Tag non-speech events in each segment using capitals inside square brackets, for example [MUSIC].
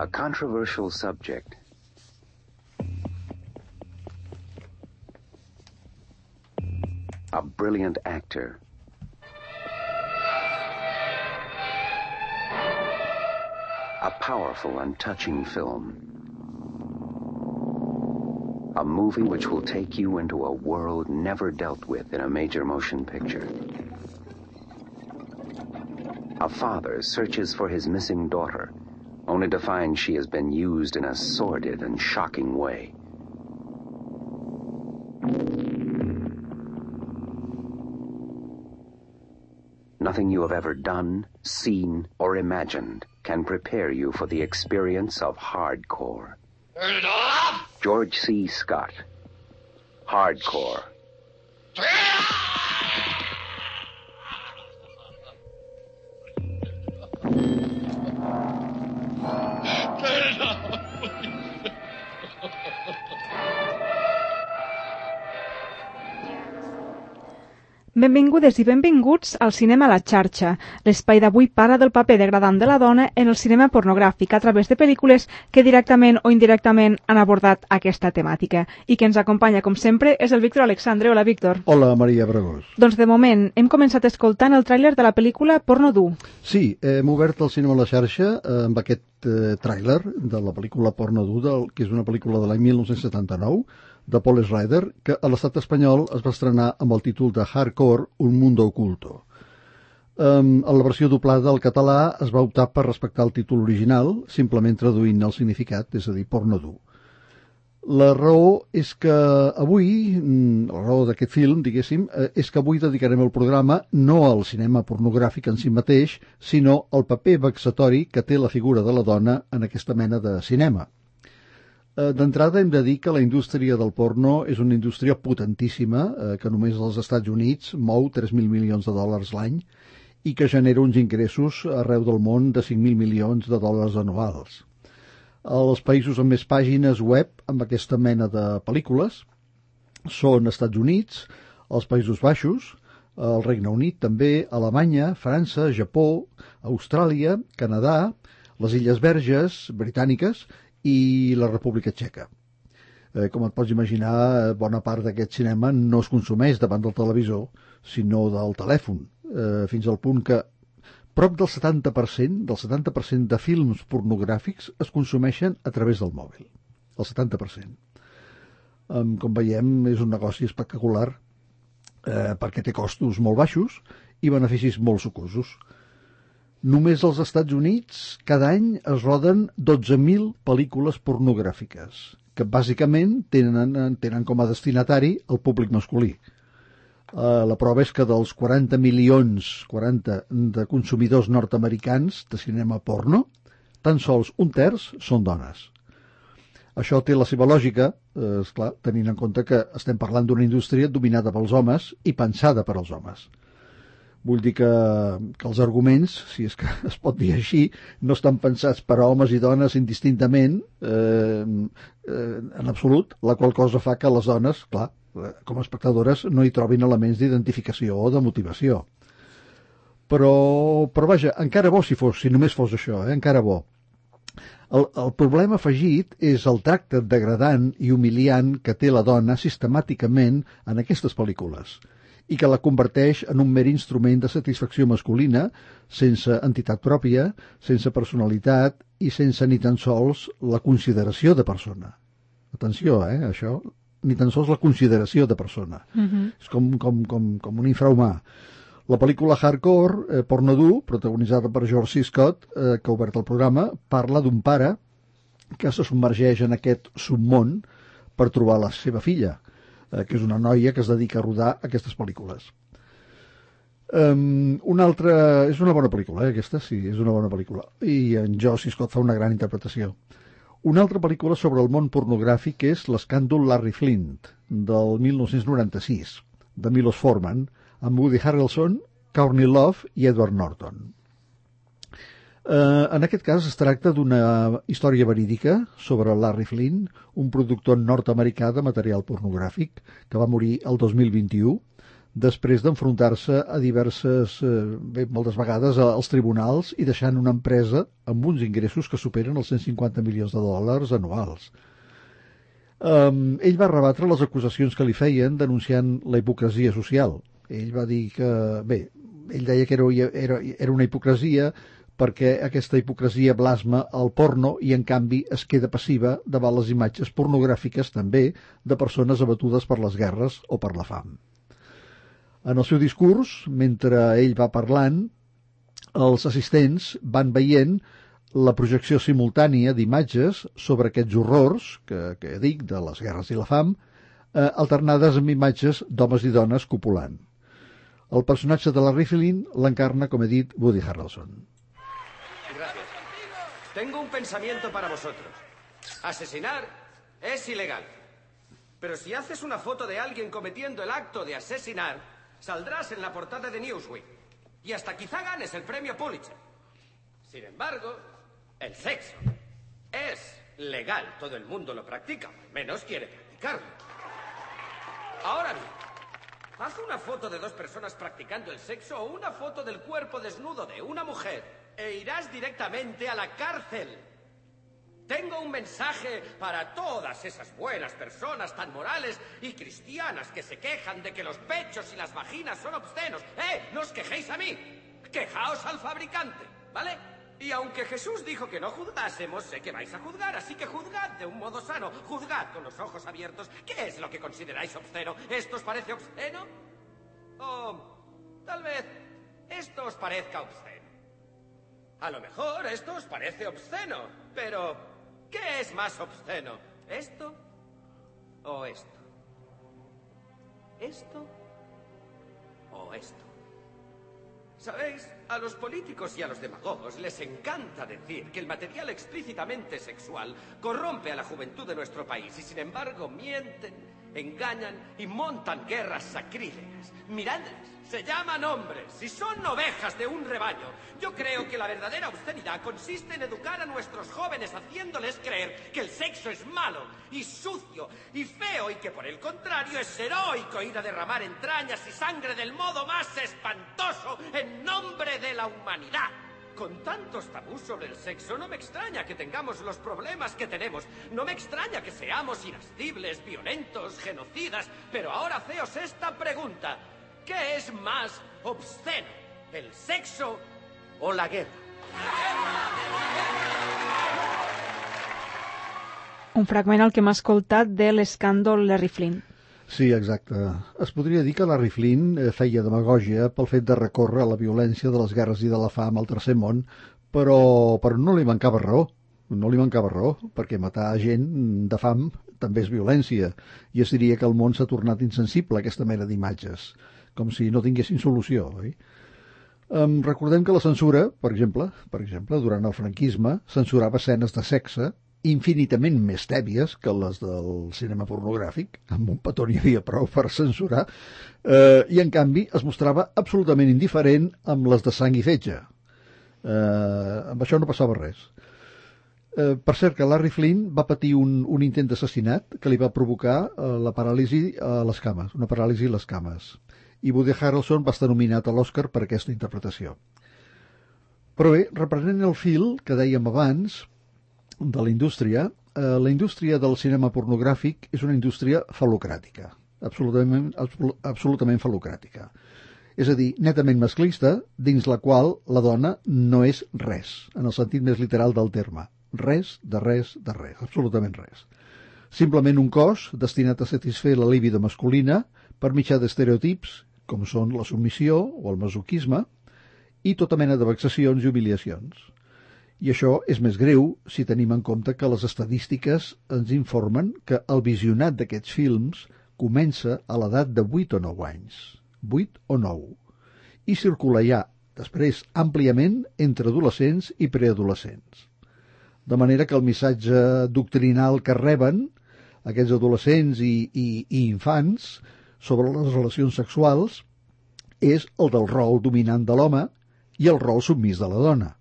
A controversial subject. A brilliant actor. A powerful and touching film. A movie which will take you into a world never dealt with in a major motion picture. A father searches for his missing daughter only to find she has been used in a sordid and shocking way. Nothing you have ever done, seen, or imagined can prepare you for the experience of hardcore. Turn it off! George C. Scott. Hardcore. Benvingudes i benvinguts al Cinema a la xarxa. L'espai d'avui parla del paper degradant de la dona en el cinema pornogràfic a través de pel·lícules que directament o indirectament han abordat aquesta temàtica. I que ens acompanya, com sempre, és el Víctor Alexandre. Hola, Víctor. Hola, Maria Bregós. Doncs de moment hem començat escoltant el tràiler de la pel·lícula Porno dur. Sí, hem obert el cinema a la xarxa eh, amb aquest eh, tràiler de la pel·lícula Porno dur, que és una pel·lícula de l'any 1979, de Paul Schrader, que a l'estat espanyol es va estrenar amb el títol de Hardcore, un mundo oculto. Um, en la versió doblada al català es va optar per respectar el títol original, simplement traduint el significat, és a dir, porno dur. La raó és que avui, mm, la raó d'aquest film, diguéssim, eh, és que avui dedicarem el programa no al cinema pornogràfic en si mateix, sinó al paper vexatori que té la figura de la dona en aquesta mena de cinema. Eh, D'entrada hem de dir que la indústria del porno és una indústria potentíssima eh, que només als Estats Units mou 3.000 milions de dòlars l'any i que genera uns ingressos arreu del món de 5.000 milions de dòlars anuals. Els països amb més pàgines web amb aquesta mena de pel·lícules són Estats Units, els Països Baixos, el Regne Unit també, Alemanya, França, Japó, Austràlia, Canadà, les Illes Verges britàniques i la República Txeca. Eh, com et pots imaginar, eh, bona part d'aquest cinema no es consumeix davant del televisor, sinó del telèfon, eh, fins al punt que prop del 70%, del 70% de films pornogràfics es consumeixen a través del mòbil. El 70%. Um, com veiem, és un negoci espectacular eh, perquè té costos molt baixos i beneficis molt sucosos. Només als Estats Units cada any es roden 12.000 pel·lícules pornogràfiques, que bàsicament tenen, tenen com a destinatari el públic masculí. Uh, la prova és que dels 40 milions 40 de consumidors nord-americans de cinema porno, tan sols un terç són dones. Això té la seva lògica, eh, esclar, tenint en compte que estem parlant d'una indústria dominada pels homes i pensada per als homes. Vull dir que, que els arguments, si és que [LAUGHS] es pot dir així, no estan pensats per a homes i dones indistintament, eh, eh, en absolut, la qual cosa fa que les dones, clar, eh, com a espectadores, no hi trobin elements d'identificació o de motivació. Però, però vaja, encara bo si fos, si només fos això, eh, encara bo. El, el problema afegit és el tracte degradant i humiliant que té la dona sistemàticament en aquestes pel·lícules i que la converteix en un mer instrument de satisfacció masculina, sense entitat pròpia, sense personalitat i sense ni tan sols la consideració de persona. Atenció, eh, això, ni tan sols la consideració de persona. Uh -huh. És com, com, com, com un infrahumà. La pel·lícula Hardcore, eh, Porno dur, protagonitzada per George C. Scott, eh, que ha obert el programa, parla d'un pare que se submergeix en aquest submón per trobar la seva filla, eh, que és una noia que es dedica a rodar aquestes pel·lícules. Um, una altra... És una bona pel·lícula, eh, aquesta, sí, és una bona pel·lícula. I en Josie Scott fa una gran interpretació. Una altra pel·lícula sobre el món pornogràfic és l'escàndol Larry Flint, del 1996, de Milos Forman, amb Woody Harrelson, Courtney Love i Edward Norton. Eh, en aquest cas es tracta d'una història verídica sobre Larry Flynn, un productor nord-americà de material pornogràfic que va morir el 2021 després d'enfrontar-se a diverses, eh, bé, moltes vegades als tribunals i deixant una empresa amb uns ingressos que superen els 150 milions de dòlars anuals. Um, ell va rebatre les acusacions que li feien denunciant la hipocresia social. Ell va dir que, bé, ell deia que era, era, era una hipocresia perquè aquesta hipocresia blasma el porno i en canvi es queda passiva davant les imatges pornogràfiques també de persones abatudes per les guerres o per la fam. En el seu discurs, mentre ell va parlant, els assistents van veient la projecció simultània d'imatges sobre aquests horrors, que, que dic, de les guerres i la fam, eh, alternades amb imatges d'homes i dones copulant. El personatge de la Riflin l'encarna, com he dit, Woody Harrelson. Tengo un pensamiento para vosotros. Asesinar es ilegal. Pero si haces una foto de alguien cometiendo el acto de asesinar, Saldrás en la portada de Newsweek. Y hasta quizá ganes el premio Pulitzer. Sin embargo, el sexo es legal. Todo el mundo lo practica. Menos quiere practicarlo. Ahora bien, haz una foto de dos personas practicando el sexo o una foto del cuerpo desnudo de una mujer e irás directamente a la cárcel. Tengo un mensaje para todas esas buenas personas tan morales y cristianas que se quejan de que los pechos y las vaginas son obscenos. ¡Eh! ¡No os quejéis a mí! ¡Quejaos al fabricante! ¿Vale? Y aunque Jesús dijo que no juzgásemos, sé que vais a juzgar, así que juzgad de un modo sano. Juzgad con los ojos abiertos. ¿Qué es lo que consideráis obsceno? ¿Esto os parece obsceno? O tal vez esto os parezca obsceno. A lo mejor esto os parece obsceno, pero ¿Qué es más obsceno? ¿Esto o esto? ¿Esto o esto? ¿Sabéis? A los políticos y a los demagogos les encanta decir que el material explícitamente sexual corrompe a la juventud de nuestro país y sin embargo mienten, engañan y montan guerras sacrílegas. Miradles, se llaman hombres y son ovejas de un rebaño. Yo creo que la verdadera austeridad consiste en educar a nuestros jóvenes haciéndoles creer que el sexo es malo y sucio y feo y que por el contrario es heroico ir a derramar entrañas y sangre del modo más espantoso en nombre de la humanidad. Con tantos tabús sobre el sexo, no me extraña que tengamos los problemas que tenemos. No me extraña que seamos irascibles, violentos, genocidas. Pero ahora haceos esta pregunta. ¿Qué es más obsceno? ¿El sexo o la guerra? Un fragment al que hem escoltat de l'escàndol Larry Flynn. Sí, exacte. Es podria dir que Larry Flynn eh, feia demagògia pel fet de recórrer a la violència de les guerres i de la fam al Tercer Món, però, però no li mancava raó. No li mancava raó, perquè matar gent de fam també és violència, i es diria que el món s'ha tornat insensible a aquesta mena d'imatges com si no tinguessin solució, oi? Um, recordem que la censura, per exemple, per exemple, durant el franquisme, censurava escenes de sexe infinitament més tèbies que les del cinema pornogràfic, amb un petó n'hi havia prou per censurar, eh, i en canvi es mostrava absolutament indiferent amb les de sang i fetge. Eh, amb això no passava res. Eh, per cert, que Larry Flynn va patir un, un intent d'assassinat que li va provocar eh, la paràlisi a les cames, una paràlisi a les cames i Woody Harrelson va estar nominat a l'Oscar per aquesta interpretació. Però bé, reprenent el fil que dèiem abans de la indústria, eh, la indústria del cinema pornogràfic és una indústria falocràtica, absolutament, absolutament falocràtica. És a dir, netament masclista, dins la qual la dona no és res, en el sentit més literal del terme. Res, de res, de res, absolutament res. Simplement un cos destinat a satisfer la líbida masculina per mitjà d'estereotips com són la submissió o el masoquisme, i tota mena de vexacions i humiliacions. I això és més greu si tenim en compte que les estadístiques ens informen que el visionat d'aquests films comença a l'edat de 8 o 9 anys. 8 o 9. I circula ja, després, àmpliament entre adolescents i preadolescents. De manera que el missatge doctrinal que reben aquests adolescents i, i, i infants sobre les relacions sexuals és el del rol dominant de l'home i el rol submís de la dona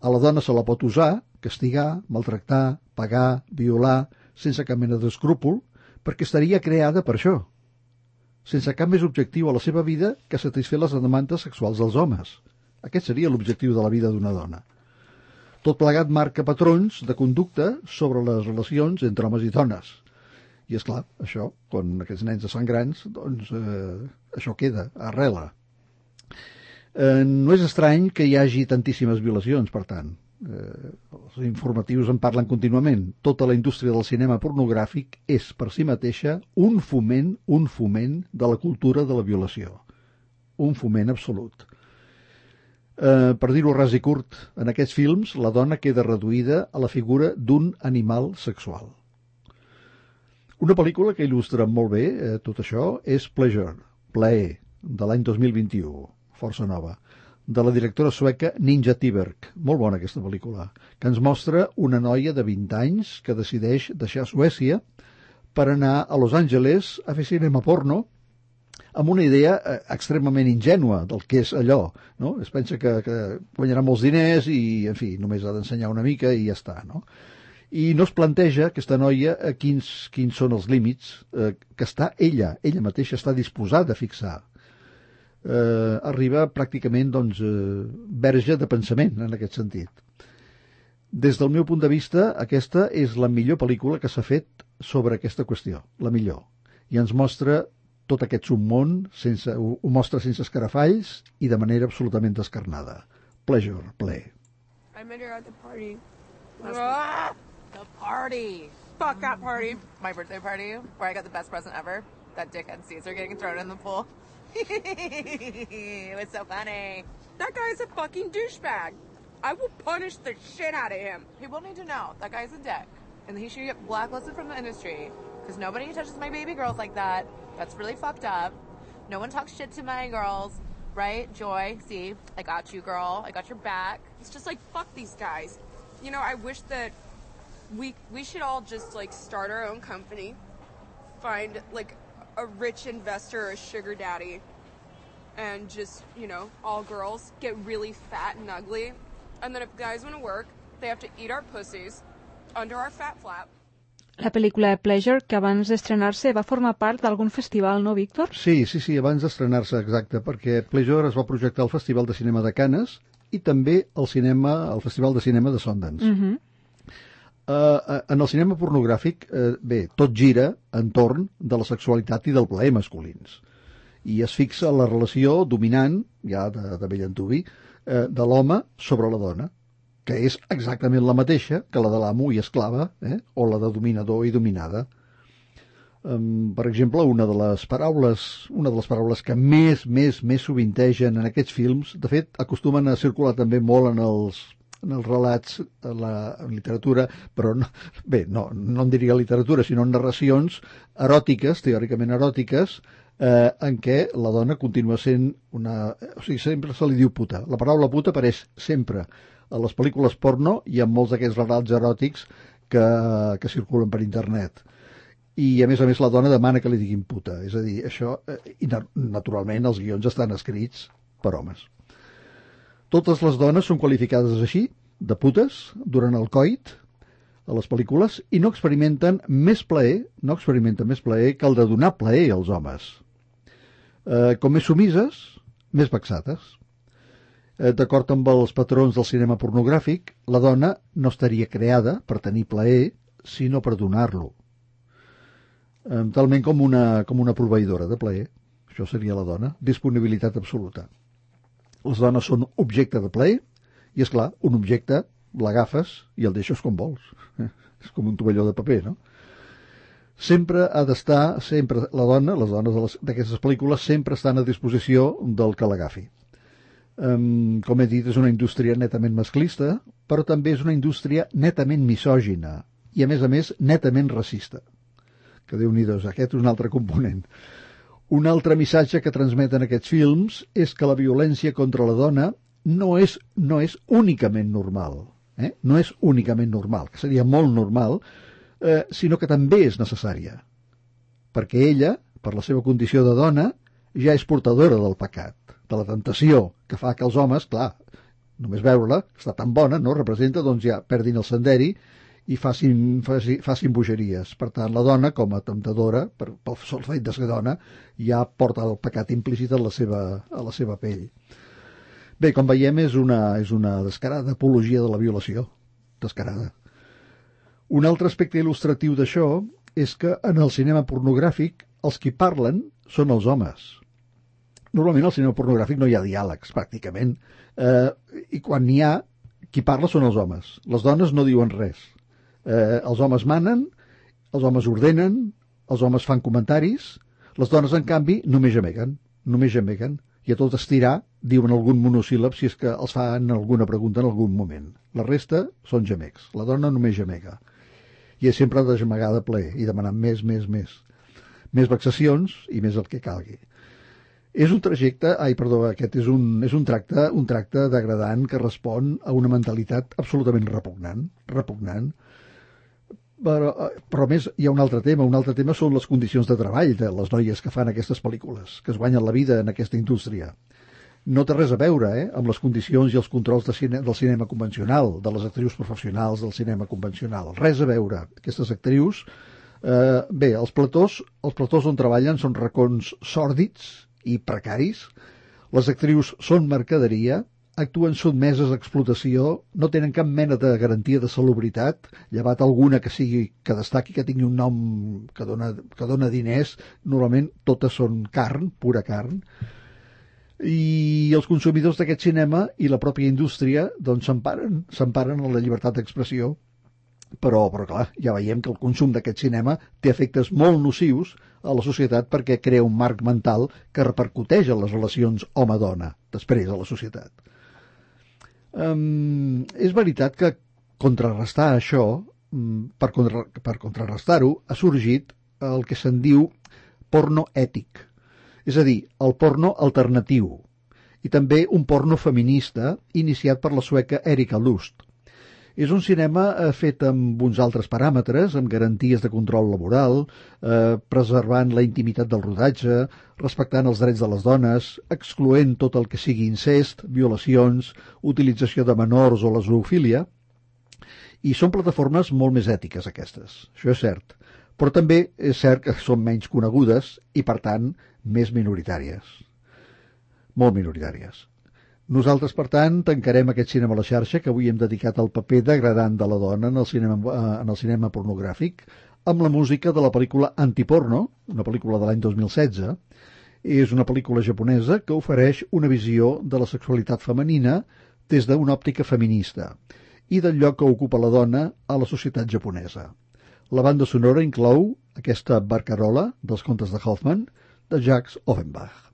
a la dona se la pot usar, castigar, maltractar, pagar, violar, sense cap mena d'escrúpol, perquè estaria creada per això, sense cap més objectiu a la seva vida que satisfer les demandes sexuals dels homes. Aquest seria l'objectiu de la vida d'una dona. Tot plegat marca patrons de conducta sobre les relacions entre homes i dones. I, és clar, això, quan aquests nens es fan grans, doncs eh, això queda, arrela. Eh, no és estrany que hi hagi tantíssimes violacions, per tant. Eh, els informatius en parlen contínuament. Tota la indústria del cinema pornogràfic és per si mateixa un foment, un foment de la cultura de la violació. Un foment absolut. Eh, per dir-ho ras i curt, en aquests films la dona queda reduïda a la figura d'un animal sexual. Una pel·lícula que il·lustra molt bé eh, tot això és Pleasure, Plaer, de l'any 2021 força nova, de la directora sueca Ninja Tiberg. Molt bona aquesta pel·lícula, que ens mostra una noia de 20 anys que decideix deixar Suècia per anar a Los Angeles a fer cinema porno amb una idea eh, extremament ingènua del que és allò. No? Es pensa que, que guanyarà molts diners i, en fi, només ha d'ensenyar una mica i ja està. No? I no es planteja, aquesta noia, eh, quins, quins són els límits eh, que està ella, ella mateixa està disposada a fixar eh, arriba pràcticament doncs, eh, verge de pensament en aquest sentit. Des del meu punt de vista, aquesta és la millor pel·lícula que s'ha fet sobre aquesta qüestió, la millor. I ens mostra tot aquest submón, sense, ho, ho mostra sense escarafalls i de manera absolutament descarnada. Pleasure, play. I met her at the party. Ah, the party. Fuck that party. My birthday party, where I got the best present ever. That dickhead Caesar getting thrown in the pool. [LAUGHS] it was so funny. That guy's a fucking douchebag. I will punish the shit out of him. People need to know that guy's a dick, and he should get blacklisted from the industry because nobody touches my baby girls like that. That's really fucked up. No one talks shit to my girls, right? Joy, see, I got you, girl. I got your back. It's just like fuck these guys. You know, I wish that we we should all just like start our own company, find like a rich investor or a sugar daddy and just, you know, all girls get really fat and ugly. And then if guys want to work, they have to eat our pussies under our fat flap. La pel·lícula Pleasure, que abans d'estrenar-se va formar part d'algun festival, no, Víctor? Sí, sí, sí, abans d'estrenar-se, exacte, perquè Pleasure es va projectar al Festival de Cinema de Canes i també al cinema, al Festival de Cinema de Sundance. Uh -huh. Uh, en el cinema pornogràfic, uh, bé, tot gira entorn de la sexualitat i del plaer masculins. I es fixa la relació dominant, ja de, de vell antubi, uh, de l'home sobre la dona, que és exactament la mateixa que la de l'amo i esclava, eh? o la de dominador i dominada. Um, per exemple, una de les paraules, una de les paraules que més, més, més sovintegen en aquests films, de fet, acostumen a circular també molt en els en els relats, en la en literatura, però no, bé, no, no en diria literatura, sinó en narracions eròtiques, teòricament eròtiques, eh, en què la dona continua sent una... O sigui, sempre se li diu puta. La paraula puta apareix sempre a les pel·lícules porno i en molts d'aquests relats eròtics que, que circulen per internet. I, a més a més, la dona demana que li diguin puta. És a dir, això... Eh, I, naturalment, els guions estan escrits per homes. Totes les dones són qualificades així, de putes, durant el coit, a les pel·lícules, i no experimenten més plaer, no experimenten més plaer que el de donar plaer als homes. Eh, com més sumises, més vexates. Eh, D'acord amb els patrons del cinema pornogràfic, la dona no estaria creada per tenir plaer, sinó per donar-lo. Eh, talment com una, com una proveïdora de plaer. Això seria la dona. Disponibilitat absoluta les dones són objecte de plaer i, és clar, un objecte l'agafes i el deixes com vols. [LAUGHS] És com un tovalló de paper, no? Sempre ha d'estar, sempre la dona, les dones d'aquestes pel·lícules, sempre estan a disposició del que l'agafi. Um, com he dit, és una indústria netament masclista, però també és una indústria netament misògina i, a més a més, netament racista. Que déu nhi aquest és un altre component. Un altre missatge que transmeten aquests films és que la violència contra la dona no és, no és únicament normal. Eh? No és únicament normal, que seria molt normal, eh, sinó que també és necessària. Perquè ella, per la seva condició de dona, ja és portadora del pecat de la tentació que fa que els homes, clar, només veure-la, està tan bona, no? representa, doncs ja perdin el senderi i facin, facin, facin bogeries. Per tant, la dona, com a temptadora, per, pel sol fet de ser dona, ja porta el pecat implícit a la seva, a la seva pell. Bé, com veiem, és una, és una descarada apologia de la violació. Descarada. Un altre aspecte il·lustratiu d'això és que en el cinema pornogràfic els qui parlen són els homes normalment al cinema pornogràfic no hi ha diàlegs, pràcticament, eh, i quan n'hi ha, qui parla són els homes. Les dones no diuen res. Eh, els homes manen, els homes ordenen, els homes fan comentaris, les dones, en canvi, només gemeguen, només gemeguen, i a tot estirar diuen algun monosíl·lab si és que els fan alguna pregunta en algun moment. La resta són gemecs. La dona només gemega. I és sempre de de ple i demanant més, més, més. Més vexacions i més el que calgui. És un trajecte, ai, perdó, aquest és un, és un tracte, un tracte degradant que respon a una mentalitat absolutament repugnant, repugnant. Però, eh, però més hi ha un altre tema, un altre tema són les condicions de treball de les noies que fan aquestes pel·lícules, que es guanyen la vida en aquesta indústria. No té res a veure eh, amb les condicions i els controls de cine, del cinema convencional, de les actrius professionals del cinema convencional. Res a veure. Aquestes actrius, eh, bé, els platós, els platós on treballen són racons sòrdids i precaris, les actrius són mercaderia, actuen sotmeses a explotació, no tenen cap mena de garantia de salubritat, llevat alguna que sigui que destaqui, que tingui un nom que dona, que dona diners, normalment totes són carn, pura carn, i els consumidors d'aquest cinema i la pròpia indústria doncs s'emparen s'emparen en la llibertat d'expressió però, però clar, ja veiem que el consum d'aquest cinema té efectes molt nocius a la societat perquè crea un marc mental que repercuteix en les relacions home-dona després a la societat. Um, és veritat que contrarrestar això, per, contra, per contrarrestar-ho, ha sorgit el que se'n diu porno ètic, és a dir, el porno alternatiu, i també un porno feminista iniciat per la sueca Erika Lust, és un cinema eh, fet amb uns altres paràmetres, amb garanties de control laboral, eh, preservant la intimitat del rodatge, respectant els drets de les dones, excloent tot el que sigui incest, violacions, utilització de menors o la zoofília. I són plataformes molt més ètiques, aquestes. Això és cert. Però també és cert que són menys conegudes i, per tant, més minoritàries. Molt minoritàries. Nosaltres, per tant, tancarem aquest cinema a la xarxa que avui hem dedicat al paper degradant de la dona en el cinema, eh, en el cinema pornogràfic amb la música de la pel·lícula Antiporno, una pel·lícula de l'any 2016. És una pel·lícula japonesa que ofereix una visió de la sexualitat femenina des d'una òptica feminista i del lloc que ocupa la dona a la societat japonesa. La banda sonora inclou aquesta barcarola dels contes de Hoffman de Jacques Offenbach.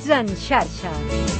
Continguts en xarxa.